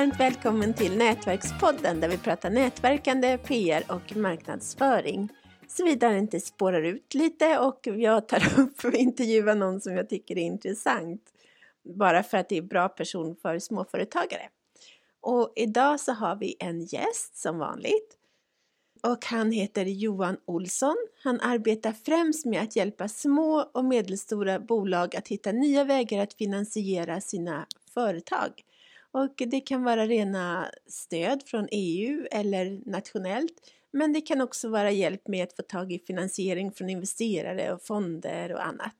Varmt välkommen till Nätverkspodden där vi pratar nätverkande, PR och marknadsföring. Såvida det inte spårar ut lite och jag tar upp och intervjuar någon som jag tycker är intressant. Bara för att det är bra person för småföretagare. Och idag så har vi en gäst som vanligt. Och han heter Johan Olsson. Han arbetar främst med att hjälpa små och medelstora bolag att hitta nya vägar att finansiera sina företag. Och det kan vara rena stöd från EU eller nationellt. Men det kan också vara hjälp med att få tag i finansiering från investerare och fonder och annat.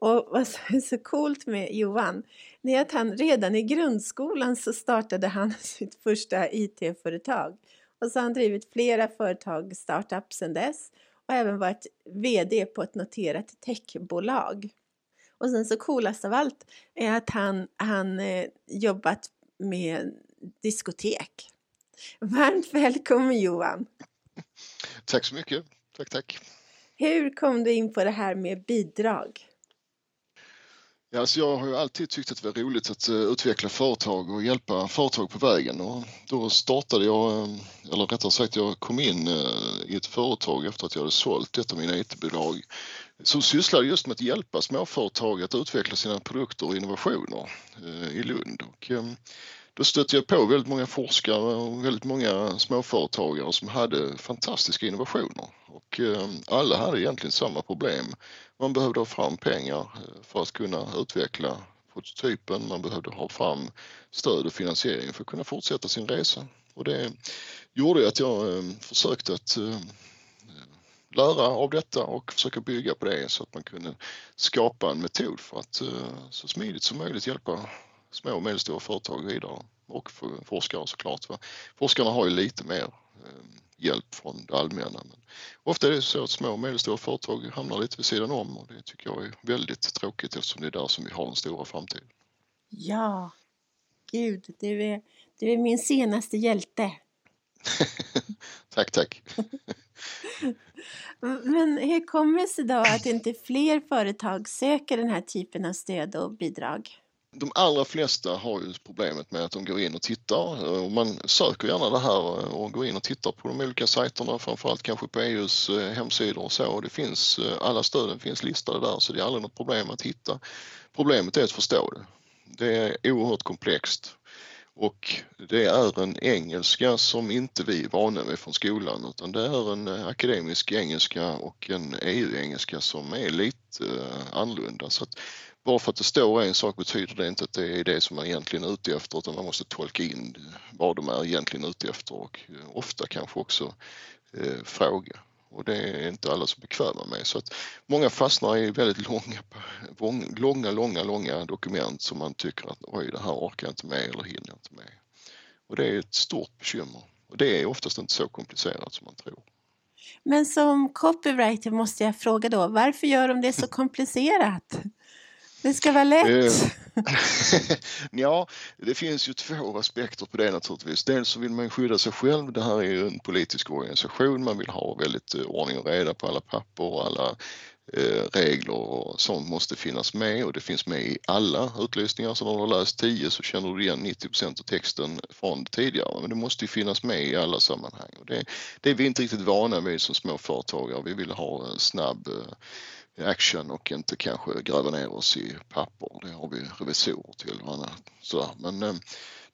Och vad som är så coolt med Johan, det är att han redan i grundskolan så startade han sitt första IT-företag. Och så har han drivit flera företag, startups sedan dess och även varit VD på ett noterat techbolag. Och sen så coolast av allt är att han, han eh, jobbat med diskotek. Varmt välkommen Johan! Tack så mycket. Tack, tack. Hur kom du in på det här med bidrag? Ja, alltså jag har ju alltid tyckt att det var roligt att uh, utveckla företag och hjälpa företag på vägen och då startade jag, uh, eller rättare sagt jag kom in uh, i ett företag efter att jag hade sålt ett av mina IT-bidrag som sysslade just med att hjälpa småföretag att utveckla sina produkter och innovationer eh, i Lund. Och, eh, då stötte jag på väldigt många forskare och väldigt många småföretagare som hade fantastiska innovationer och eh, alla hade egentligen samma problem. Man behövde ha fram pengar för att kunna utveckla prototypen, man behövde ha fram stöd och finansiering för att kunna fortsätta sin resa. Och det gjorde att jag försökte att lära av detta och försöka bygga på det så att man kunde skapa en metod för att så smidigt som möjligt hjälpa små och medelstora företag vidare och för forskare såklart. Forskarna har ju lite mer eh, hjälp från det allmänna. Men ofta är det så att små och medelstora företag hamnar lite vid sidan om och det tycker jag är väldigt tråkigt eftersom det är där som vi har den stora framtiden. Ja, gud, du är, du är min senaste hjälte. tack, tack. Men hur kommer det sig då att inte fler företag söker den här typen av stöd och bidrag? de allra flesta har ju problemet med att de går in och tittar och man söker gärna det här och går in och tittar på de olika sajterna, framförallt kanske på EUs eh, hemsidor och så. Det finns, eh, alla stöden finns listade där så det är aldrig något problem att hitta. Problemet är att förstå det. Det är oerhört komplext och det är en engelska som inte vi är vana vid från skolan utan det är en eh, akademisk engelska och en EU-engelska som är lite eh, annorlunda. Så att bara för att det står en sak betyder det inte att det är det som man egentligen är ute efter utan man måste tolka in vad de är egentligen ute efter och eh, ofta kanske också eh, fråga. Och det är inte alla som är bekväma med så att många fastnar i väldigt långa, långa, långa, långa dokument som man tycker att oj, det här orkar jag inte med eller hinner jag inte med. Och det är ett stort bekymmer och det är oftast inte så komplicerat som man tror. Men som copywriter måste jag fråga då, varför gör de det så komplicerat? Det ska vara lätt. Eh, ja, det finns ju två aspekter på det naturligtvis. Dels så vill man skydda sig själv. Det här är ju en politisk organisation. Man vill ha väldigt eh, ordning och reda på alla papper och alla eh, regler och sånt måste finnas med och det finns med i alla utlysningar. Så när du har läst 10 så känner du igen 90 procent av texten från tidigare. Men det måste ju finnas med i alla sammanhang. Och det, det är vi inte riktigt vana vid som småföretagare. Vi vill ha en snabb eh, action och inte kanske gräva ner oss i papper. Det har vi revisorer till och annat. Så, men eh,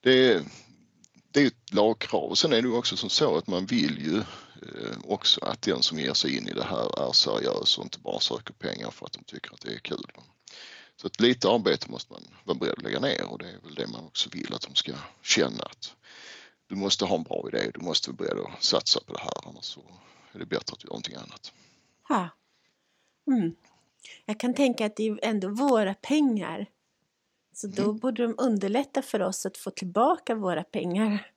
det är, det är ett lagkrav och sen är det också som så att man vill ju eh, också att den som ger sig in i det här är seriös och inte bara söker pengar för att de tycker att det är kul. Så att lite arbete måste man vara beredd att lägga ner och det är väl det man också vill att de ska känna att du måste ha en bra idé, du måste vara beredd att satsa på det här annars så är det bättre att göra någonting annat. Ha. Mm. Jag kan tänka att det är ändå våra pengar. Så då mm. borde de underlätta för oss att få tillbaka våra pengar.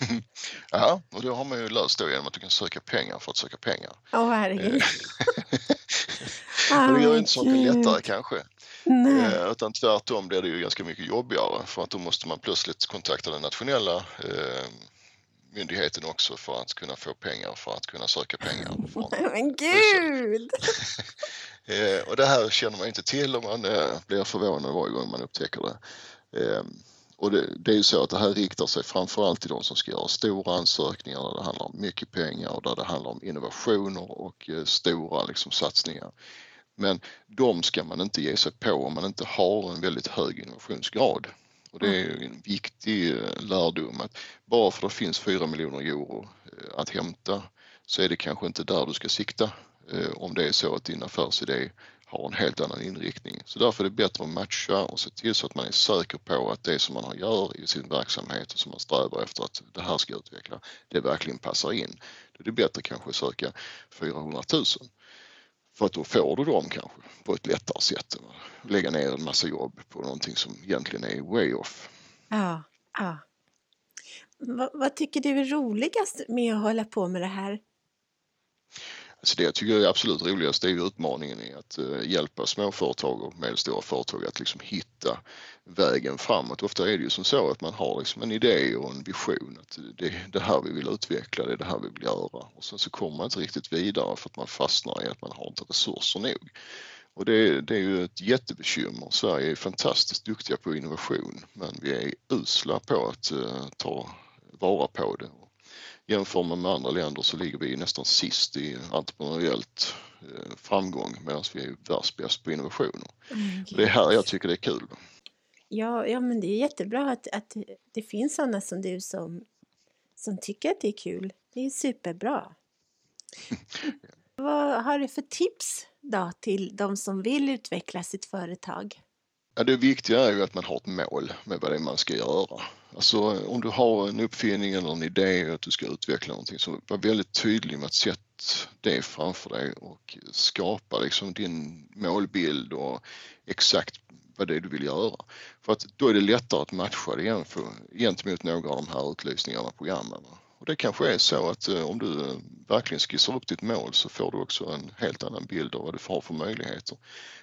ja, och det har man ju löst då genom att du kan söka pengar för att söka pengar. Åh oh, herregud. det gör inte saken lättare kanske. Nej. Eh, utan tvärtom blir det ju ganska mycket jobbigare för att då måste man plötsligt kontakta den nationella eh, myndigheten också för att kunna få pengar för att kunna söka pengar. Men gud! Eh, och det här känner man inte till och man eh, blir förvånad varje gång man upptäcker det. Ehm, Och det, det, är ju så att det här riktar sig framförallt till de som ska göra stora ansökningar där det handlar om mycket pengar och där det handlar om innovationer och eh, stora liksom, satsningar. Men de ska man inte ge sig på om man inte har en väldigt hög innovationsgrad. Och det är en viktig eh, lärdom att bara för att det finns 4 miljoner euro eh, att hämta så är det kanske inte där du ska sikta om det är så att din affärsidé har en helt annan inriktning. Så därför är det bättre att matcha och se till så att man är säker på att det som man gör i sin verksamhet och som man strävar efter att det här ska utveckla, det verkligen passar in. Då är det bättre kanske att söka 400 000 för att då får du dem kanske på ett lättare sätt lägga ner en massa jobb på någonting som egentligen är way off. Ja, ja. vad, vad tycker du är roligast med att hålla på med det här? Så det jag tycker är absolut roligast är ju utmaningen i att eh, hjälpa småföretag och medelstora företag att liksom hitta vägen framåt. Ofta är det ju som så att man har liksom en idé och en vision att det är det här vi vill utveckla, det är det här vi vill göra och sen så kommer man inte riktigt vidare för att man fastnar i att man har inte resurser nog. Och det, det är ju ett jättebekymmer. Sverige är fantastiskt duktiga på innovation men vi är usla på att eh, ta vara på det jämför man med andra länder så ligger vi nästan sist i entreprenöriellt eh, framgång medan vi är världsbäst på innovationer. Mm, det är här jag tycker det är kul. Ja, ja men det är jättebra att, att det finns sådana som du som, som tycker att det är kul. Det är superbra. Vad har du för tips då till de som vill utveckla sitt företag? Ja, det viktiga är ju att man har ett mål med vad det är man ska göra. Alltså om du har en uppfinning eller en idé att du ska utveckla någonting så var väldigt tydlig med att sätta det framför dig och skapa liksom din målbild och exakt vad det är du vill göra. För att då är det lättare att matcha det gentemot några av de här utlysningarna och programmen. Och det kanske är så att eh, om du eh, verkligen skissar upp ditt mål så får du också en helt annan bild av vad du har för möjligheter.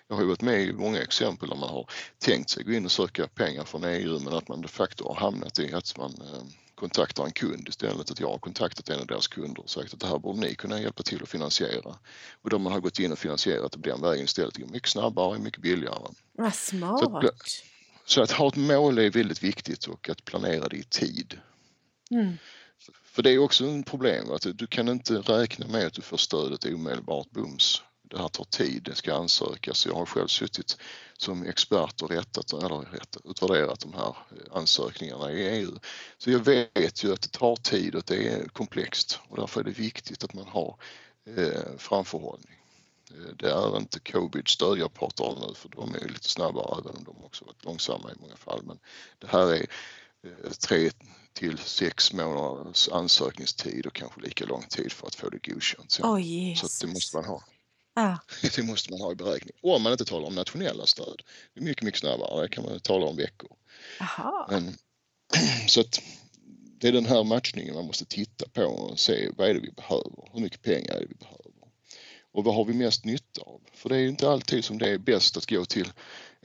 Jag har varit med i många exempel där man har tänkt sig gå in och söka pengar från EU men att man de facto har hamnat i att man eh, kontaktar en kund istället. Att jag har kontaktat en av deras kunder och sagt att det här borde ni kunna hjälpa till att finansiera. Och då man har gått in och finansierat på den vägen istället. Det går mycket snabbare och mycket billigare. Vad smart! Så att, så att ha ett mål är väldigt viktigt och att planera det i tid. Mm. För det är också ett problem att du kan inte räkna med att du får stödet omedelbart bums. Det här tar tid, det ska ansökas. Jag har själv suttit som expert och rättat, eller rättat, utvärderat de här eh, ansökningarna i EU. Så jag vet ju att det tar tid och att det är komplext och därför är det viktigt att man har eh, framförhållning. Eh, det är inte covid-stöd jag pratar om nu för de är lite snabbare även om de också varit långsamma i många fall. Men det här är tre till sex månaders ansökningstid och kanske lika lång tid för att få det godkänt. Så, oh, så det måste man ha. Ah. Det måste man ha i beräkning. Om man inte talar om nationella stöd. Det är mycket, mycket snabbare. Det kan man tala om veckor. Aha. Men, så att det är den här matchningen man måste titta på och se vad är det vi behöver? Hur mycket pengar är det vi behöver? Och vad har vi mest nytta av? För det är inte alltid som det är bäst att gå till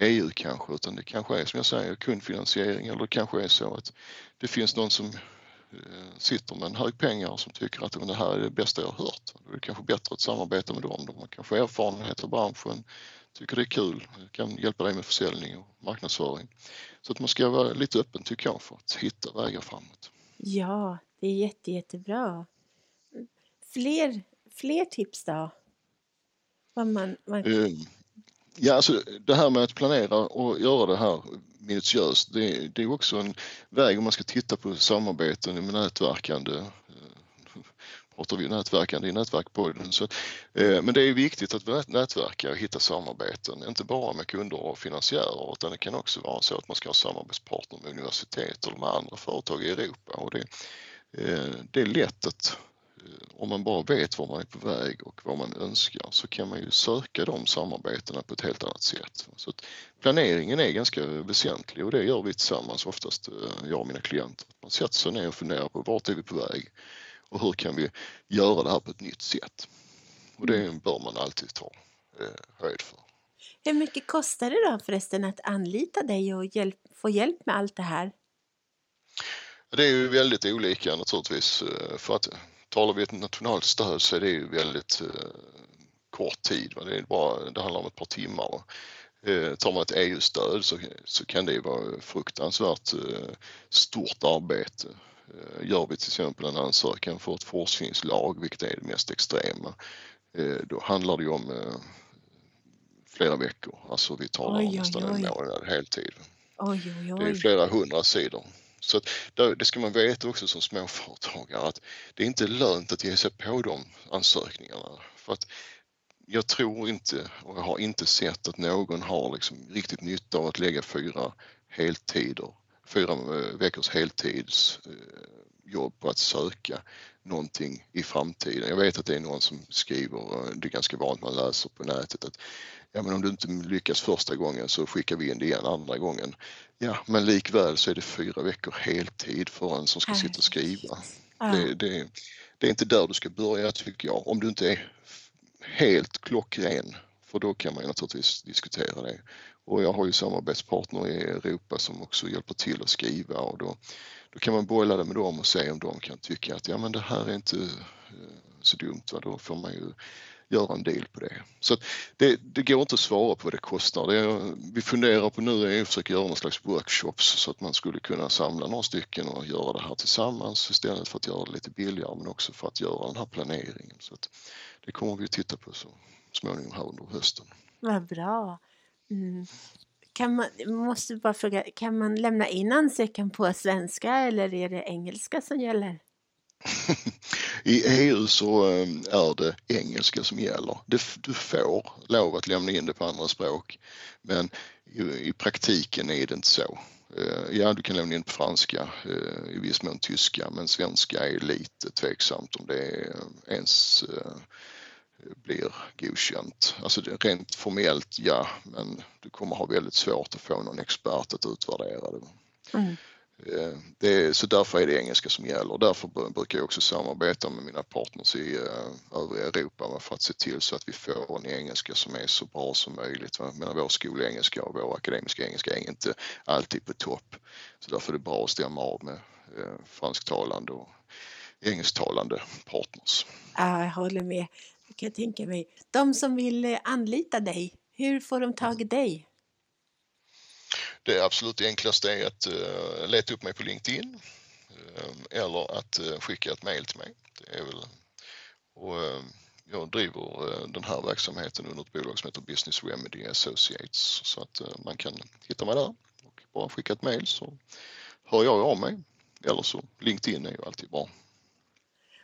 EU kanske utan det kanske är som jag säger kundfinansiering eller det kanske är så att det finns någon som eh, sitter med en hög pengar som tycker att det här är det bästa jag har hört. Då är det kanske bättre att samarbeta med dem. De har kanske erfarenhet av branschen, tycker det är kul, kan hjälpa dig med försäljning och marknadsföring. Så att man ska vara lite öppen tycker jag för att hitta vägar framåt. Ja, det är jätte, jättebra. Fler, fler tips då? Vad man, man... Eh, Ja, alltså det här med att planera och göra det här minutiöst, det, det är också en väg om man ska titta på samarbeten med nätverkande. Eh, pratar vi nätverkande i nätverkpodden. Så, eh, men det är viktigt att nätverka och hitta samarbeten, inte bara med kunder och finansiärer utan det kan också vara så att man ska ha samarbetspartner med universitet eller med andra företag i Europa. Och det, eh, det är lätt att om man bara vet var man är på väg och vad man önskar så kan man ju söka de samarbetena på ett helt annat sätt. Så planeringen är ganska väsentlig och det gör vi tillsammans oftast, eh, jag och mina klienter. Man sätter sig ner och funderar på vart är vi på väg och hur kan vi göra det här på ett nytt sätt? Och det mm. bör man alltid ta eh, höjd för. Hur mycket kostar det då förresten att anlita dig och hjälp, få hjälp med allt det här? Det är ju väldigt olika naturligtvis för att talar vi ett nationellt stöd så är det ju väldigt eh, kort tid. Va? Det, är bara, det handlar om ett par timmar. Eh, tar man ett EU-stöd så, så kan det vara fruktansvärt eh, stort arbete. Gör vi till exempel en ansökan för ett forskningslag, vilket är det mest extrema, då handlar det ju om flera veckor. Alltså vi talar om nästan en månad heltid. Oj, oj, oj. Det är flera hundra sidor. Så att det ska man veta också som småföretagare att det är inte lönt att ge sig på de ansökningarna. För att jag tror inte och jag har inte sett att någon har liksom riktigt nytta av att lägga fyra heltider, fyra eh, veckors heltidsjobb eh, på att söka någonting i framtiden. Jag vet att det är någon som skriver, eh, det är ganska vanligt man läser på nätet att ja men om du inte lyckas första gången så skickar vi in det igen andra gången. Ja men likväl så är det fyra veckor heltid för en som ska sitta och skriva. Det, det, det är inte där du ska börja tycker jag, om du inte är helt klockren. För då kan man naturligtvis diskutera det. Och jag har ju samarbetspartner i Europa som också hjälper till att skriva och då, då kan man bolla det med dem och se om de kan tycka att ja men det här är inte eh, så dumt. Va? Då får man ju göra en deal på det. Så det, det går inte att svara på vad det kostar. Det vi funderar på nu är att försöka göra någon slags workshops så att man skulle kunna samla några stycken och göra det här tillsammans istället för att göra det lite billigare men också för att göra den här planeringen. Så att det kommer vi att titta på så småningom här under hösten. Vad bra. Mm. Kan man, måste bara fråga, kan man lämna in ansökan på svenska eller är det engelska som gäller? I EU så ehm, är det engelska som gäller. Du får lov att lämna in det på andra språk men i praktiken är det inte så. Eh, ja, du kan lämna in på franska, eh, i viss mån tyska, men svenska är lite tveksamt om det ens eh, blir godkänt. Alltså rent formellt ja, men du kommer ha väldigt svårt att få någon expert att utvärdera det. Mm. Eh, det, så därför är det engelska som gäller. Därför brukar jag också samarbeta med mina partners i eh, övriga Europa för att se till så att vi får en engelska som är så bra som möjligt. Men vår skolengelska och vår akademiska engelska är inte alltid på topp. Så därför är det bra att stämma av med eh, fransktalande och engelsktalande partners. Ja, jag håller med. Jag kan tänka mig. De som vill anlita dig, hur får de tag i dig? Det absolut enklaste är att uh, leta upp mig på LinkedIn uh, eller att uh, skicka ett mail till mig. Det är väl, och, jag driver den här verksamheten under ett bolag som heter Business Remedy Associates så att man kan hitta mig där och bara skicka ett mail så hör jag av mig. Eller så LinkedIn är ju alltid bra.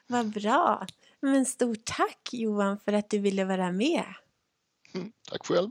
Vad bra! Men stort tack Johan för att du ville vara med. Mm, tack själv.